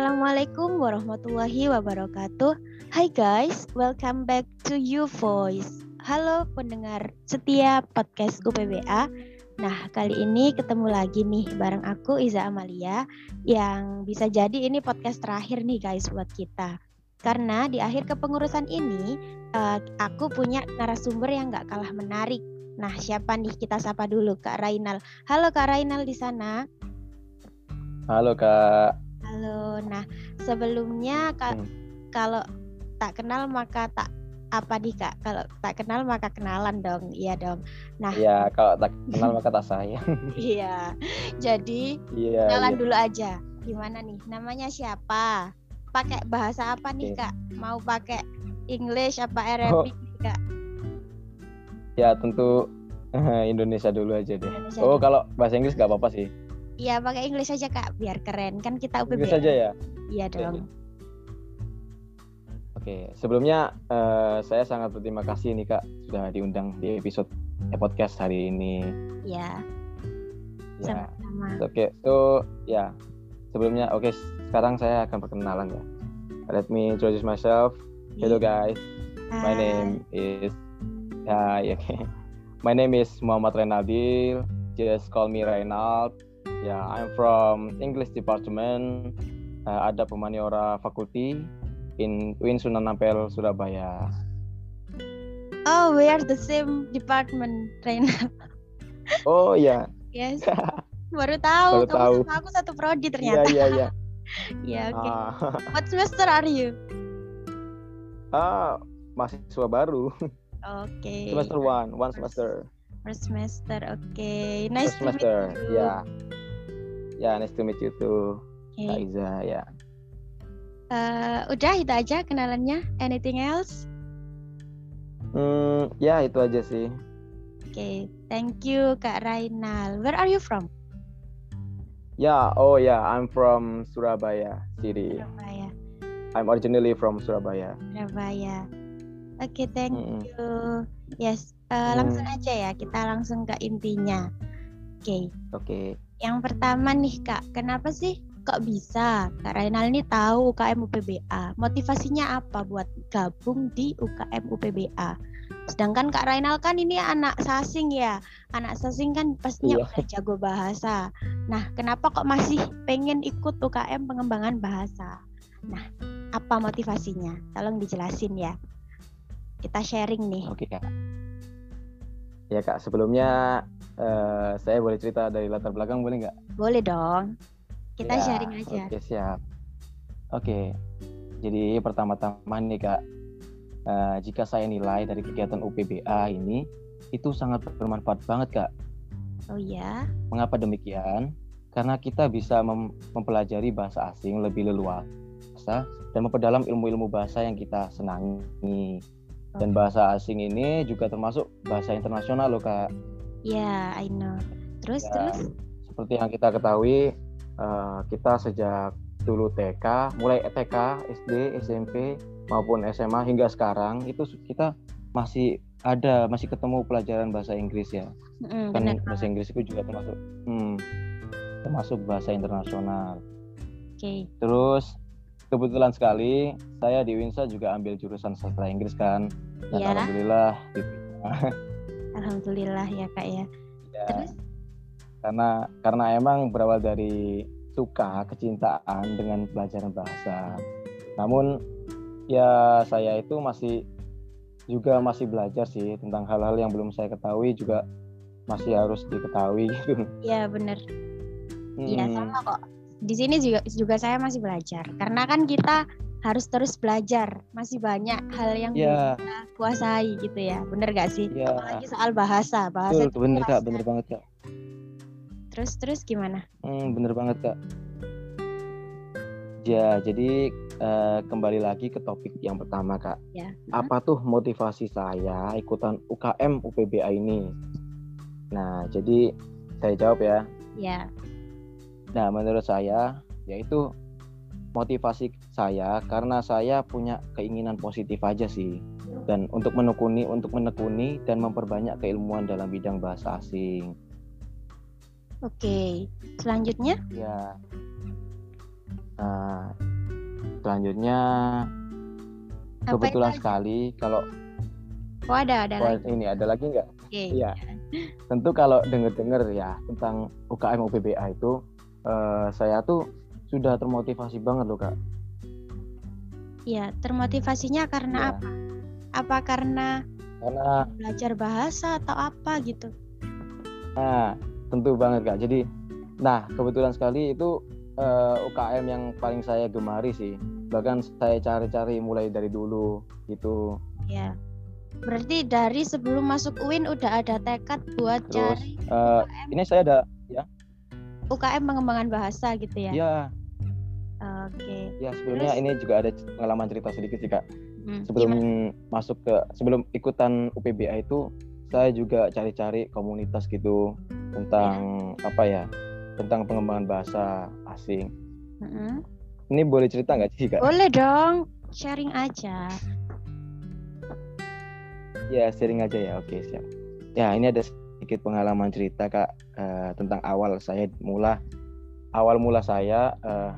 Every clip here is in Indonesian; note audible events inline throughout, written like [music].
Assalamualaikum warahmatullahi wabarakatuh. Hai guys, welcome back to You Voice. Halo pendengar setia podcast UPBA. Nah, kali ini ketemu lagi nih bareng aku Iza Amalia yang bisa jadi ini podcast terakhir nih guys buat kita. Karena di akhir kepengurusan ini uh, aku punya narasumber yang gak kalah menarik. Nah, siapa nih kita sapa dulu Kak Rainal. Halo Kak Rainal di sana. Halo Kak. Halo. Nah, sebelumnya kak, hmm. kalau tak kenal maka tak apa nih kak? Kalau tak kenal maka kenalan dong, iya dong. Nah, iya kalau tak kenal maka tak sayang. [laughs] iya. Jadi iya, kenalan iya. dulu aja. Gimana nih? Namanya siapa? Pakai bahasa apa nih kak? Mau pakai English apa Arabic oh. nih kak? Ya tentu [laughs] Indonesia dulu aja deh. Indonesia oh kalau bahasa Inggris gak apa-apa sih. Iya pakai Inggris aja kak, biar keren kan kita UPB. Inggris aja ya. Iya dong. Oke, sebelumnya uh, saya sangat berterima kasih nih kak sudah diundang di episode podcast hari ini. Iya. Ya. Sama-sama. Oke, so ya sebelumnya oke okay, sekarang saya akan perkenalan ya. Let me introduce myself. Hello iya. guys, Hi. my name is ya yeah, [laughs] oke. Okay. My name is Muhammad Renaldil. Just call me Reynald yeah, I'm from English Department. Uh, ada Pemaniora Faculty in Win Sunan Ampel, Surabaya. Oh, we are the same department, Reina. Oh iya. Yes. [laughs] Baru tahu. Baru Kamu tahu. Sama aku satu prodi ternyata. Iya iya iya. [laughs] Iya oke. Ah. [laughs] What semester are you? Ah, mahasiswa baru. Oke. Okay. Semester one, one semester. First semester, oke. Okay. Nice First semester, ya. Yeah. Ya, nice to meet you too. Okay. Kak Iza, ya. Uh, udah itu aja kenalannya. Anything else? Hmm, ya itu aja sih. Oke, okay. thank you Kak Rainal. Where are you from? Ya, yeah, oh ya, yeah. I'm from Surabaya City. Surabaya. I'm originally from Surabaya. Surabaya. Oke, okay, thank mm. you. Yes, uh, mm. langsung aja ya, kita langsung ke intinya. Oke. Okay. Oke. Okay. Yang pertama nih Kak, kenapa sih kok bisa Kak Rainal ini tahu UKM UPBA? Motivasinya apa buat gabung di UKM UPBA? Sedangkan Kak Rainal kan ini anak sasing ya. Anak sasing kan pastinya iya. udah jago bahasa. Nah, kenapa kok masih pengen ikut UKM pengembangan bahasa? Nah, apa motivasinya? Tolong dijelasin ya. Kita sharing nih. Oke, Kak. Ya, Kak, sebelumnya uh, saya boleh cerita dari latar belakang boleh nggak? Boleh dong. Kita ya, sharing aja. Oke siap. Oke. Jadi pertama-tama nih kak, uh, jika saya nilai dari kegiatan UPBA ini itu sangat bermanfaat banget kak. Oh ya. Mengapa demikian? Karena kita bisa mem mempelajari bahasa asing lebih leluasa dan memperdalam ilmu-ilmu bahasa yang kita senangi. Dan bahasa asing ini juga termasuk bahasa internasional loh kak. Ya, yeah, I know. Terus ya, terus? Seperti yang kita ketahui, uh, kita sejak dulu TK, mulai TK, SD, SMP maupun SMA hingga sekarang itu kita masih ada masih ketemu pelajaran bahasa Inggris ya. Mm, kan bahasa Inggris itu juga termasuk hmm, termasuk bahasa internasional. Oke. Okay. Terus kebetulan sekali saya di Winsa juga ambil jurusan sastra Inggris kan. Dan yeah. alhamdulillah gitu. [laughs] Alhamdulillah ya kak ya. ya. Terus? Karena karena emang berawal dari suka kecintaan dengan pelajaran bahasa. Namun ya saya itu masih juga masih belajar sih tentang hal-hal yang belum saya ketahui juga masih harus diketahui gitu. [laughs] Iya benar. Iya hmm. sama kok. Di sini juga juga saya masih belajar karena kan kita harus terus belajar. Masih banyak hal yang yeah. kita kuasai gitu ya. Bener gak sih? Yeah. Apalagi soal bahasa. Bahasa Betul, bener kak, bener banget kak. Terus terus gimana? Hmm, bener banget kak. Ya, jadi uh, kembali lagi ke topik yang pertama kak. Ya. Apa tuh motivasi saya ikutan UKM UPBA ini? Nah, jadi saya jawab ya. Ya. Nah, menurut saya yaitu motivasi saya karena saya punya keinginan positif aja sih dan untuk menekuni untuk menekuni dan memperbanyak keilmuan dalam bidang bahasa asing. Oke, selanjutnya? Ya. Nah, selanjutnya Apa kebetulan sekali kalau Oh ada ada lagi. Ini ada lagi nggak? Iya. Okay. Tentu kalau dengar-dengar ya tentang UKM UPBA itu uh, saya tuh sudah termotivasi banget loh kak. Iya, termotivasinya karena ya. apa? Apa karena karena belajar bahasa atau apa gitu? Nah, tentu banget kak. Jadi, nah kebetulan sekali itu uh, eh, UKM yang paling saya gemari sih. Bahkan saya cari-cari mulai dari dulu gitu. Ya. Berarti dari sebelum masuk UIN udah ada tekad buat Terus, cari uh, Ini saya ada ya. UKM pengembangan bahasa gitu ya? Iya. Oke. Okay. Ya sebelumnya Terus? ini juga ada pengalaman cerita sedikit sih kak. Hmm, sebelum gimana? masuk ke sebelum ikutan UPBA itu saya juga cari-cari komunitas gitu tentang ya. apa ya tentang pengembangan bahasa asing. Mm-hmm. Ini boleh cerita nggak sih kak? Boleh dong, sharing aja. Ya sharing aja ya, oke siap. Ya ini ada sedikit pengalaman cerita kak uh, tentang awal saya mula awal mula saya uh,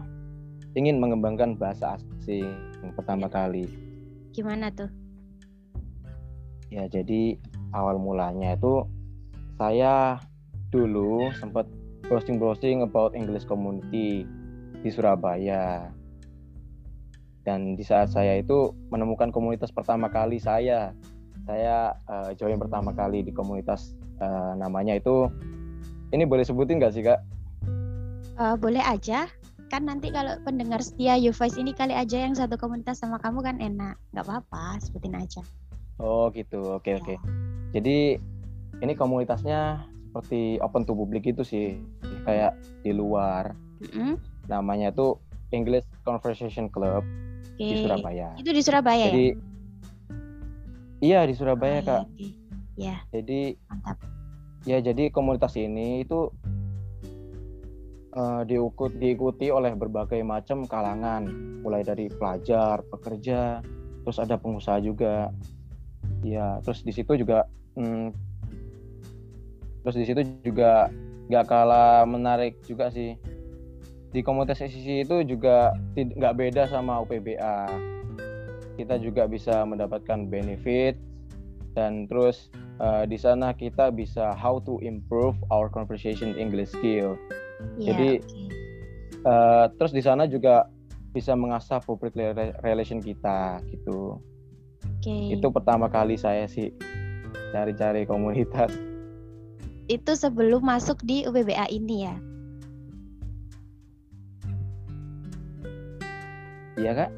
ingin mengembangkan bahasa asing pertama ya. kali. Gimana tuh? Ya jadi awal mulanya itu saya dulu sempat browsing-browsing about English community di Surabaya. Dan di saat saya itu menemukan komunitas pertama kali saya, saya uh, join pertama kali di komunitas uh, namanya itu, ini boleh sebutin nggak sih kak? Uh, boleh aja, kan nanti kalau pendengar setia YouVoice ini kali aja yang satu komunitas sama kamu kan enak, nggak apa-apa, sebutin aja. Oh gitu, oke okay, ya. oke. Okay. Jadi ini komunitasnya seperti open to publik itu sih kayak di luar mm-hmm. namanya tuh English Conversation Club okay. di Surabaya itu di Surabaya jadi ya? iya di Surabaya oh, kak okay. ya jadi mantap ya jadi komunitas ini itu uh, diikut diikuti oleh berbagai macam kalangan. Mulai dari pelajar pekerja terus ada pengusaha juga. Ya terus di situ juga hmm, terus di situ juga nggak kalah menarik juga sih. Di komunitas SCC itu juga nggak beda sama UPBA kita juga bisa mendapatkan benefit dan terus uh, di sana kita bisa how to improve our conversation English skill yeah, jadi okay. uh, terus di sana juga bisa mengasah public relation kita gitu okay. itu pertama kali saya sih cari-cari komunitas itu sebelum masuk di UBBA ini ya? Iya kak?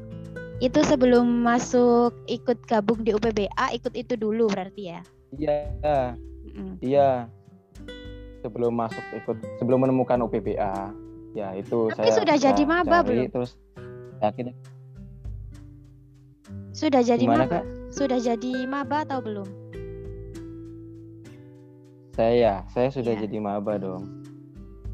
Itu sebelum masuk ikut gabung di UPBA, ikut itu dulu berarti ya? Iya, mm. iya. Sebelum masuk ikut, sebelum menemukan UPBA, ya itu Tapi saya sudah jadi maba belum? Terus yakin? Sudah jadi Gimana, maba? Kak? Sudah jadi maba atau belum? Saya, saya sudah ya. jadi maba dong.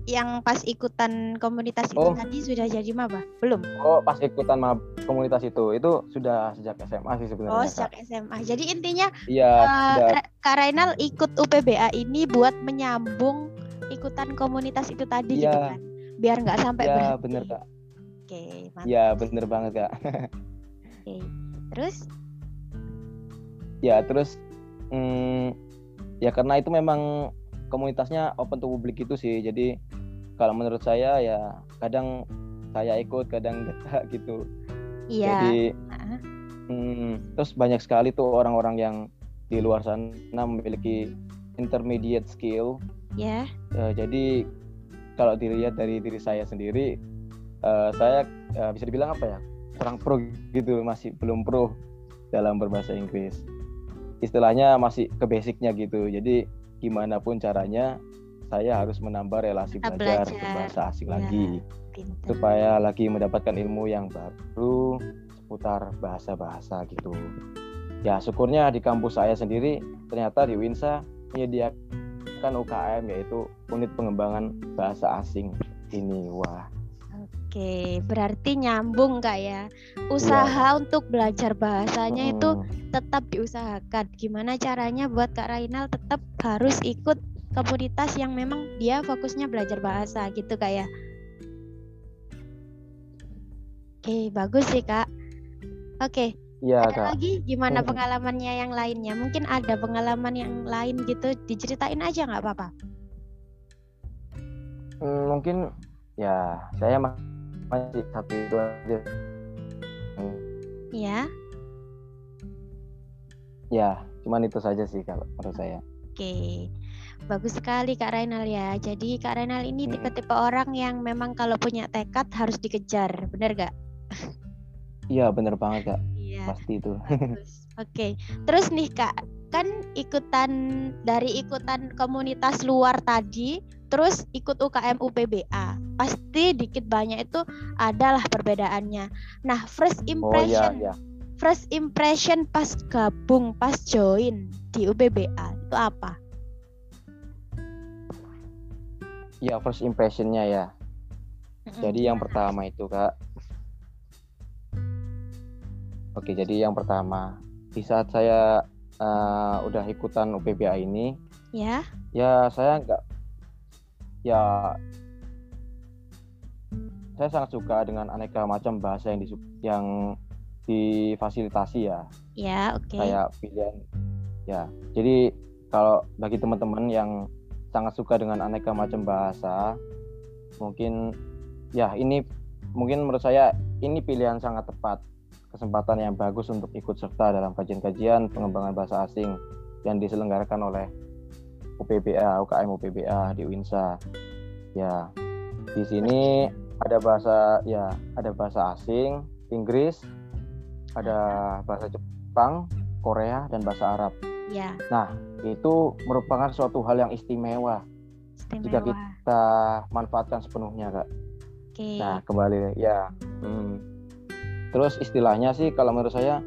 Yang pas ikutan komunitas itu oh. tadi sudah jadi maba? Belum? Oh, pas ikutan maba komunitas itu, itu sudah sejak SMA sih sebenarnya. Oh, sejak Kak. SMA. Jadi intinya Iya, uh, Kak Rainal ikut UPBA ini buat menyambung ikutan komunitas itu tadi ya. gitu kan. Biar nggak sampai ya, berhenti. bener Kak. Oke, mantap. Iya, bener banget Kak. Oke. Terus? Ya, terus hmm, ya karena itu memang komunitasnya open to publik itu sih jadi kalau menurut saya ya kadang saya ikut kadang [laughs] enggak gitu. Iya. Jadi hmm, terus banyak sekali tuh orang-orang yang di luar sana memiliki intermediate skill. Ya yeah. uh, jadi kalau dilihat dari diri saya sendiri uh, saya uh, bisa dibilang apa ya kurang pro gitu masih belum pro dalam berbahasa Inggris. Istilahnya masih ke basicnya gitu. Jadi gimana pun caranya saya harus menambah relasi belajar, belajar berbahasa asing ya, lagi pinter. supaya lagi mendapatkan ilmu yang baru seputar bahasa-bahasa gitu ya syukurnya di kampus saya sendiri ternyata di Winsa menyediakan UKM yaitu unit pengembangan bahasa asing ini wah Oke, berarti nyambung kak ya. Usaha ya. untuk belajar bahasanya hmm. itu tetap diusahakan. Gimana caranya buat Kak Rainal tetap harus ikut komunitas yang memang dia fokusnya belajar bahasa gitu kak ya? Oke, bagus sih kak. Oke. Iya ada kak. lagi gimana pengalamannya yang lainnya? Mungkin ada pengalaman yang lain gitu, diceritain aja nggak apa-apa. Hmm, mungkin ya saya masih satu itu aja. Iya. Ya, cuman itu saja sih kalau menurut saya. Oke. Bagus sekali Kak Rainal ya. Jadi Kak Rainal ini tipe-tipe orang yang memang kalau punya tekad harus dikejar, benar gak? Iya, benar banget Kak. Iya. Pasti itu. Oke. Terus nih Kak, kan ikutan dari ikutan komunitas luar tadi, terus ikut UKM UPBA. Pasti dikit banyak itu adalah perbedaannya. Nah, first impression. Oh iya, iya. First impression pas gabung, pas join di UPBA itu apa? Ya first impressionnya ya. Jadi yang pertama itu kak. Oke jadi yang pertama di saat saya uh, udah ikutan UPBA ini. Ya. Ya saya nggak. Ya saya sangat suka dengan aneka macam bahasa yang di yang difasilitasi ya. Ya oke. Okay. Kayak pilihan. Ya jadi kalau bagi teman-teman yang sangat suka dengan aneka macam bahasa. Mungkin ya ini mungkin menurut saya ini pilihan sangat tepat kesempatan yang bagus untuk ikut serta dalam kajian-kajian pengembangan bahasa asing yang diselenggarakan oleh UPBA UKM UPBA di UINSA ya di sini ada bahasa ya ada bahasa asing Inggris ada bahasa Jepang Korea dan bahasa Arab Ya. Nah, itu merupakan suatu hal yang istimewa, istimewa. jika kita manfaatkan sepenuhnya, kak. Oke. Nah, kembali ya. Hmm. Terus istilahnya sih, kalau menurut saya,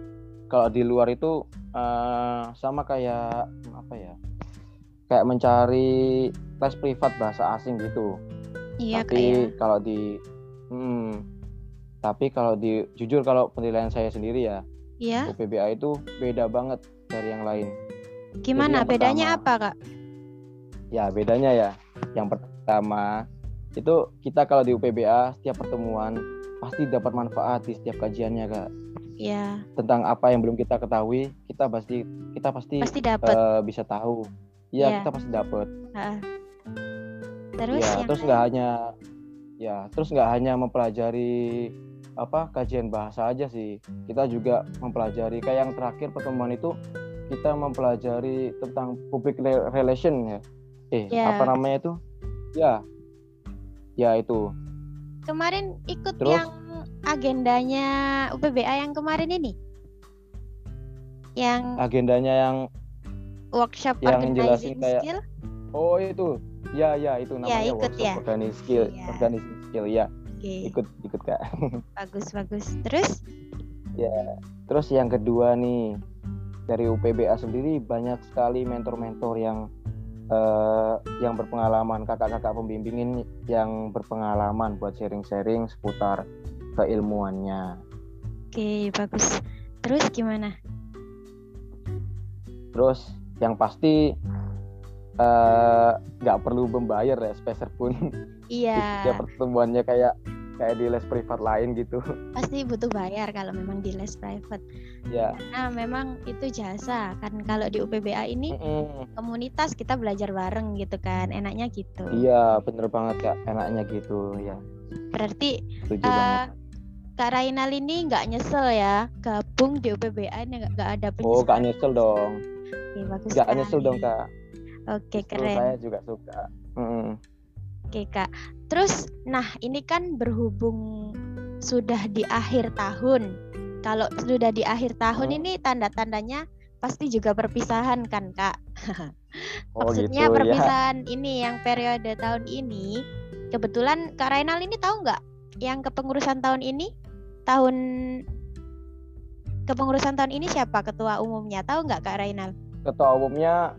kalau di luar itu uh, sama kayak apa ya? Kayak mencari les privat bahasa asing gitu. Iya. Tapi kayak... kalau di, hmm, tapi kalau di jujur kalau penilaian saya sendiri ya, Iya. UPBA itu beda banget dari yang lain. Gimana bedanya pertama, apa kak? Ya bedanya ya, yang pertama itu kita kalau di UPBA setiap pertemuan pasti dapat manfaat di setiap kajiannya kak. Ya. Tentang apa yang belum kita ketahui, kita pasti kita pasti, pasti. Uh, bisa tahu. Iya ya. kita pasti dapat. Terus? Ya terus nggak hanya ya terus nggak hanya mempelajari apa kajian bahasa aja sih kita juga mempelajari kayak yang terakhir pertemuan itu kita mempelajari tentang public relation ya. Eh, yeah. apa namanya itu? Ya. Ya itu. Kemarin ikut Terus, yang agendanya UPBA yang kemarin ini. Yang agendanya yang workshop yang jelasin kayak skill. Oh, itu. Ya, ya, itu ya, namanya ya, ikut workshop ya. organizing skill, ya. organizing skill ya. Okay. Ikut ikut Kak. [laughs] Bagus, bagus. Terus? Ya, terus yang kedua nih, dari UPBA sendiri banyak sekali mentor-mentor yang uh, yang berpengalaman kakak-kakak pembimbingin yang berpengalaman buat sharing-sharing seputar keilmuannya. Oke bagus. Terus gimana? Terus yang pasti eh, nggak uh, perlu membayar ya pun. Iya. [laughs] Setiap pertemuannya kayak kayak di les privat lain gitu. [laughs] Pasti butuh bayar kalau memang di les private. Ya. Nah, memang itu jasa kan kalau di UPBA ini mm -mm. komunitas kita belajar bareng gitu kan, enaknya gitu. Iya, bener banget kak, enaknya gitu ya. Berarti uh, Kak Rainal ini nggak nyesel ya gabung di UPBA ini nggak ada penyesalan. Oh, nggak nyesel dong. Oke, bagus. Nggak nyesel dong kak. Oke, keren. Saya juga suka. Mm -mm. Oke kak. Terus, nah ini kan berhubung sudah di akhir tahun. Kalau sudah di akhir tahun oh. ini tanda-tandanya pasti juga perpisahan kan kak? [laughs] Oh, Maksudnya gitu, perpisahan ya. ini yang periode tahun ini. Kebetulan kak Rainal ini tahu nggak yang kepengurusan tahun ini? Tahun kepengurusan tahun ini siapa ketua umumnya? Tahu nggak kak Rainal? Ketua umumnya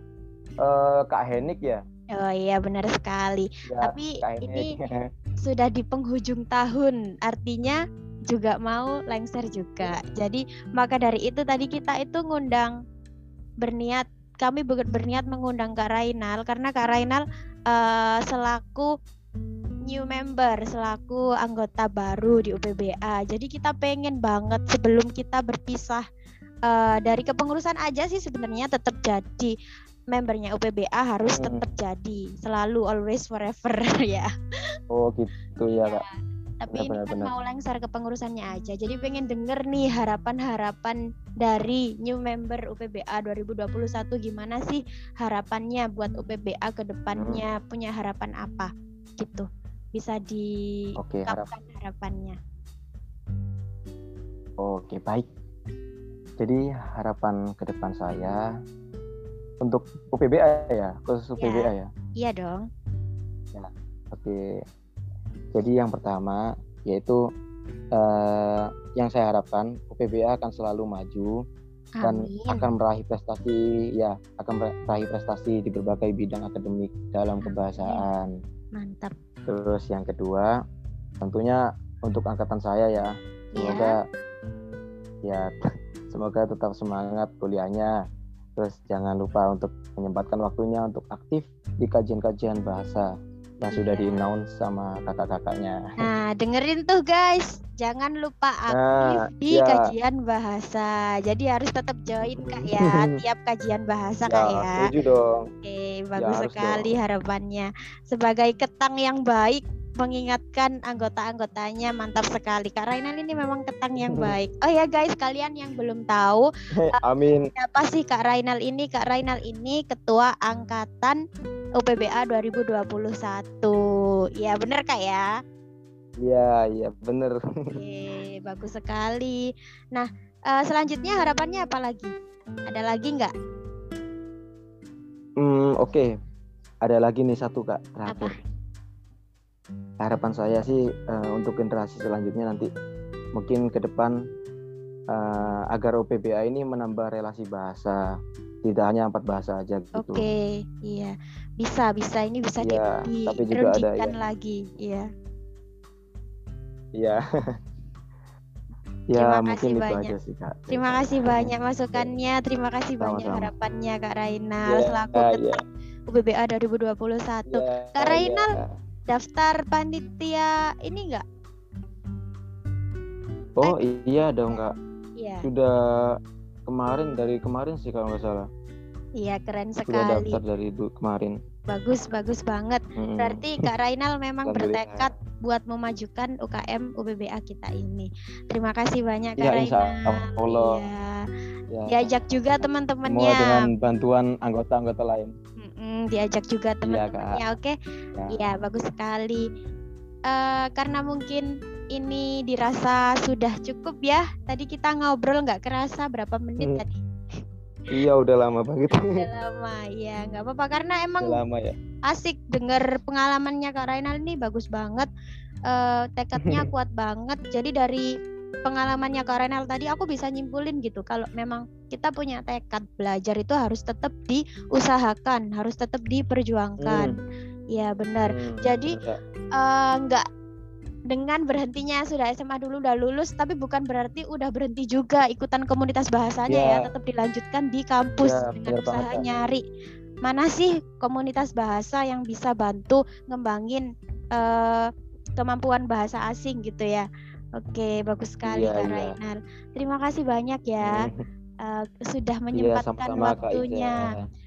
uh, Kak Henik ya? Oh iya benar sekali. Ya, Tapi ini [laughs] sudah di penghujung tahun, artinya juga mau lengser juga. Jadi maka dari itu tadi kita itu ngundang berniat kami berniat mengundang Kak Rainal karena Kak Rainal uh, selaku new member selaku anggota baru di UPBA. Jadi kita pengen banget sebelum kita berpisah uh, dari kepengurusan aja sih sebenarnya tetap jadi membernya UPBA harus hmm. tetap jadi selalu always forever [laughs] ya. Oh gitu ya, ya. kak tapi benar, ini kan benar. mau lengser ke pengurusannya aja jadi pengen denger nih harapan-harapan dari new member UPBA 2021 gimana sih harapannya buat UPBA ke depannya hmm. punya harapan apa gitu bisa di okay, harap harapannya oke baik jadi harapan ke depan saya untuk UPBA ya khusus UPBA ya, ya? iya dong ya oke jadi yang pertama yaitu uh, yang saya harapkan UPBA akan selalu maju dan akan meraih prestasi ya akan meraih prestasi di berbagai bidang akademik dalam kebahasaan. Mantap. Terus yang kedua tentunya untuk angkatan saya ya semoga yeah. ya [laughs] semoga tetap semangat kuliahnya. Terus jangan lupa untuk menyempatkan waktunya untuk aktif di kajian-kajian bahasa yang sudah di announce sama kakak-kakaknya. Nah, dengerin tuh guys, jangan lupa aktif nah, di ya. kajian bahasa. Jadi harus tetap join kak ya, [laughs] tiap kajian bahasa ya, kak ya. Setuju dong. Oke, bagus ya, sekali dong. harapannya. Sebagai ketang yang baik, mengingatkan anggota-anggotanya mantap sekali. Kak Rainal ini memang ketang yang baik. Oh ya guys, kalian yang belum tahu, hey, amin. Siapa sih Kak Rainal ini? Kak Rainal ini ketua angkatan UPBA 2021. Ya benar Kak ya? Iya, iya benar. [laughs] Oke, bagus sekali. Nah, uh, selanjutnya harapannya apa lagi? Ada lagi nggak? Hmm, oke. Okay. Ada lagi nih satu Kak, terakhir. Apa? Harapan saya sih uh, untuk generasi selanjutnya nanti mungkin ke depan uh, agar UPBA ini menambah relasi bahasa tidak hanya empat bahasa aja gitu. Oke, okay, iya bisa bisa ini bisa ya, di, tapi juga ada ya. lagi, iya. Iya. [laughs] ya terima mungkin itu banyak. aja sih kak. Terima kasih banyak masukannya, terima kasih Sama-sama. banyak harapannya kak Rainal yeah, selaku uh, yeah. UBBA 2021. Yeah, kak Rainal yeah daftar panitia ini enggak? Oh eh, iya dong kak. Iya. Sudah kemarin dari kemarin sih kalau nggak salah. Iya keren sekali. Sudah daftar dari kemarin. Bagus bagus banget. Hmm. Berarti Kak Rainal memang bertekad buat memajukan UKM UBBA kita ini. Terima kasih banyak Kak ya, Rainal. Allah. Iya. Ya. Diajak juga teman-temannya. dengan bantuan anggota-anggota lain hmm, diajak juga iya, teman-temannya oke okay? ya. ya bagus sekali uh, karena mungkin ini dirasa sudah cukup ya tadi kita ngobrol nggak kerasa berapa menit hmm. tadi Iya udah lama banget. [laughs] Udah lama ya nggak apa-apa karena emang udah lama ya. asik denger pengalamannya Kak Rainal ini bagus banget. Uh, tekadnya [laughs] kuat banget. Jadi dari pengalamannya Kak Renal tadi aku bisa nyimpulin gitu kalau memang kita punya tekad belajar itu harus tetap diusahakan, harus tetap diperjuangkan. Hmm. Ya benar. Hmm, Jadi eh, nggak uh, dengan berhentinya sudah SMA dulu udah lulus tapi bukan berarti udah berhenti juga ikutan komunitas bahasanya yeah. ya tetap dilanjutkan di kampus yeah, dengan usaha banget. nyari mana sih komunitas bahasa yang bisa bantu ngembangin uh, kemampuan bahasa asing gitu ya Oke, bagus sekali iya, Kak iya. Terima kasih banyak ya uh, [laughs] sudah iya, menyempatkan iya, waktunya.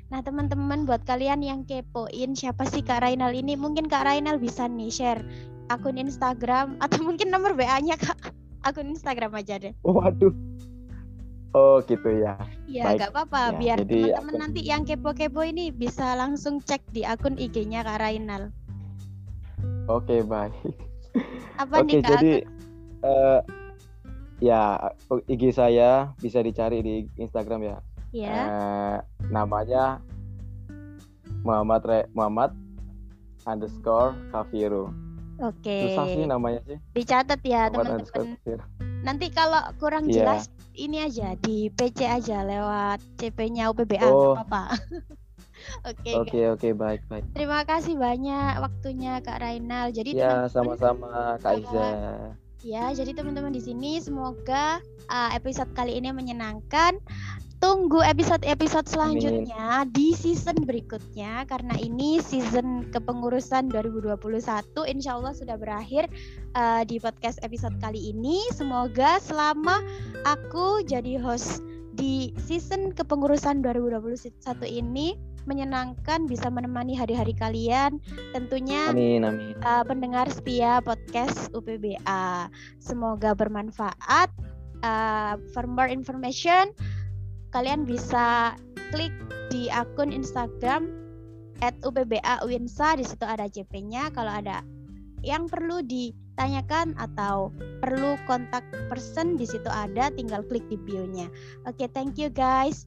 Nah, teman-teman buat kalian yang kepoin siapa sih Kak Rainal ini, mungkin Kak Rainal bisa nih share akun Instagram [laughs] atau mungkin nomor WA-nya Kak. Akun Instagram aja deh. Waduh. Oh, gitu ya. Iya, nggak apa-apa. Ya, biar teman-teman akun... nanti yang kepo-kepo ini bisa langsung cek di akun IG-nya Kak Rainal. Oke, baik. Apa Oke, nih Kak? Jadi uh, ya IG saya bisa dicari di Instagram ya. Iya. Uh, namanya Muhammad Re Muhammad underscore Kafiru. Oke. Okay. Susah sih namanya sih. Dicatat ya teman-teman. Nanti kalau kurang yeah. jelas ini aja di PC aja lewat CP-nya UPBA oh. apa-apa. [laughs] Oke. Oke oke baik baik. Terima kasih banyak waktunya Kak Rainal. Jadi ya sama-sama Kak Iza. Ya, jadi teman-teman di sini semoga uh, episode kali ini menyenangkan. tunggu episode-episode selanjutnya Amin. di season berikutnya karena ini season kepengurusan 2021 insya Allah sudah berakhir uh, di podcast episode kali ini semoga selama aku jadi host di season kepengurusan 2021 ini menyenangkan bisa menemani hari-hari kalian tentunya amin, amin. Uh, pendengar setia podcast UPBA semoga bermanfaat uh, for more information kalian bisa klik di akun Instagram at UPBA Winsa di situ ada CP-nya kalau ada yang perlu ditanyakan atau perlu kontak person di situ ada tinggal klik di bio-nya. Oke, okay, thank you guys.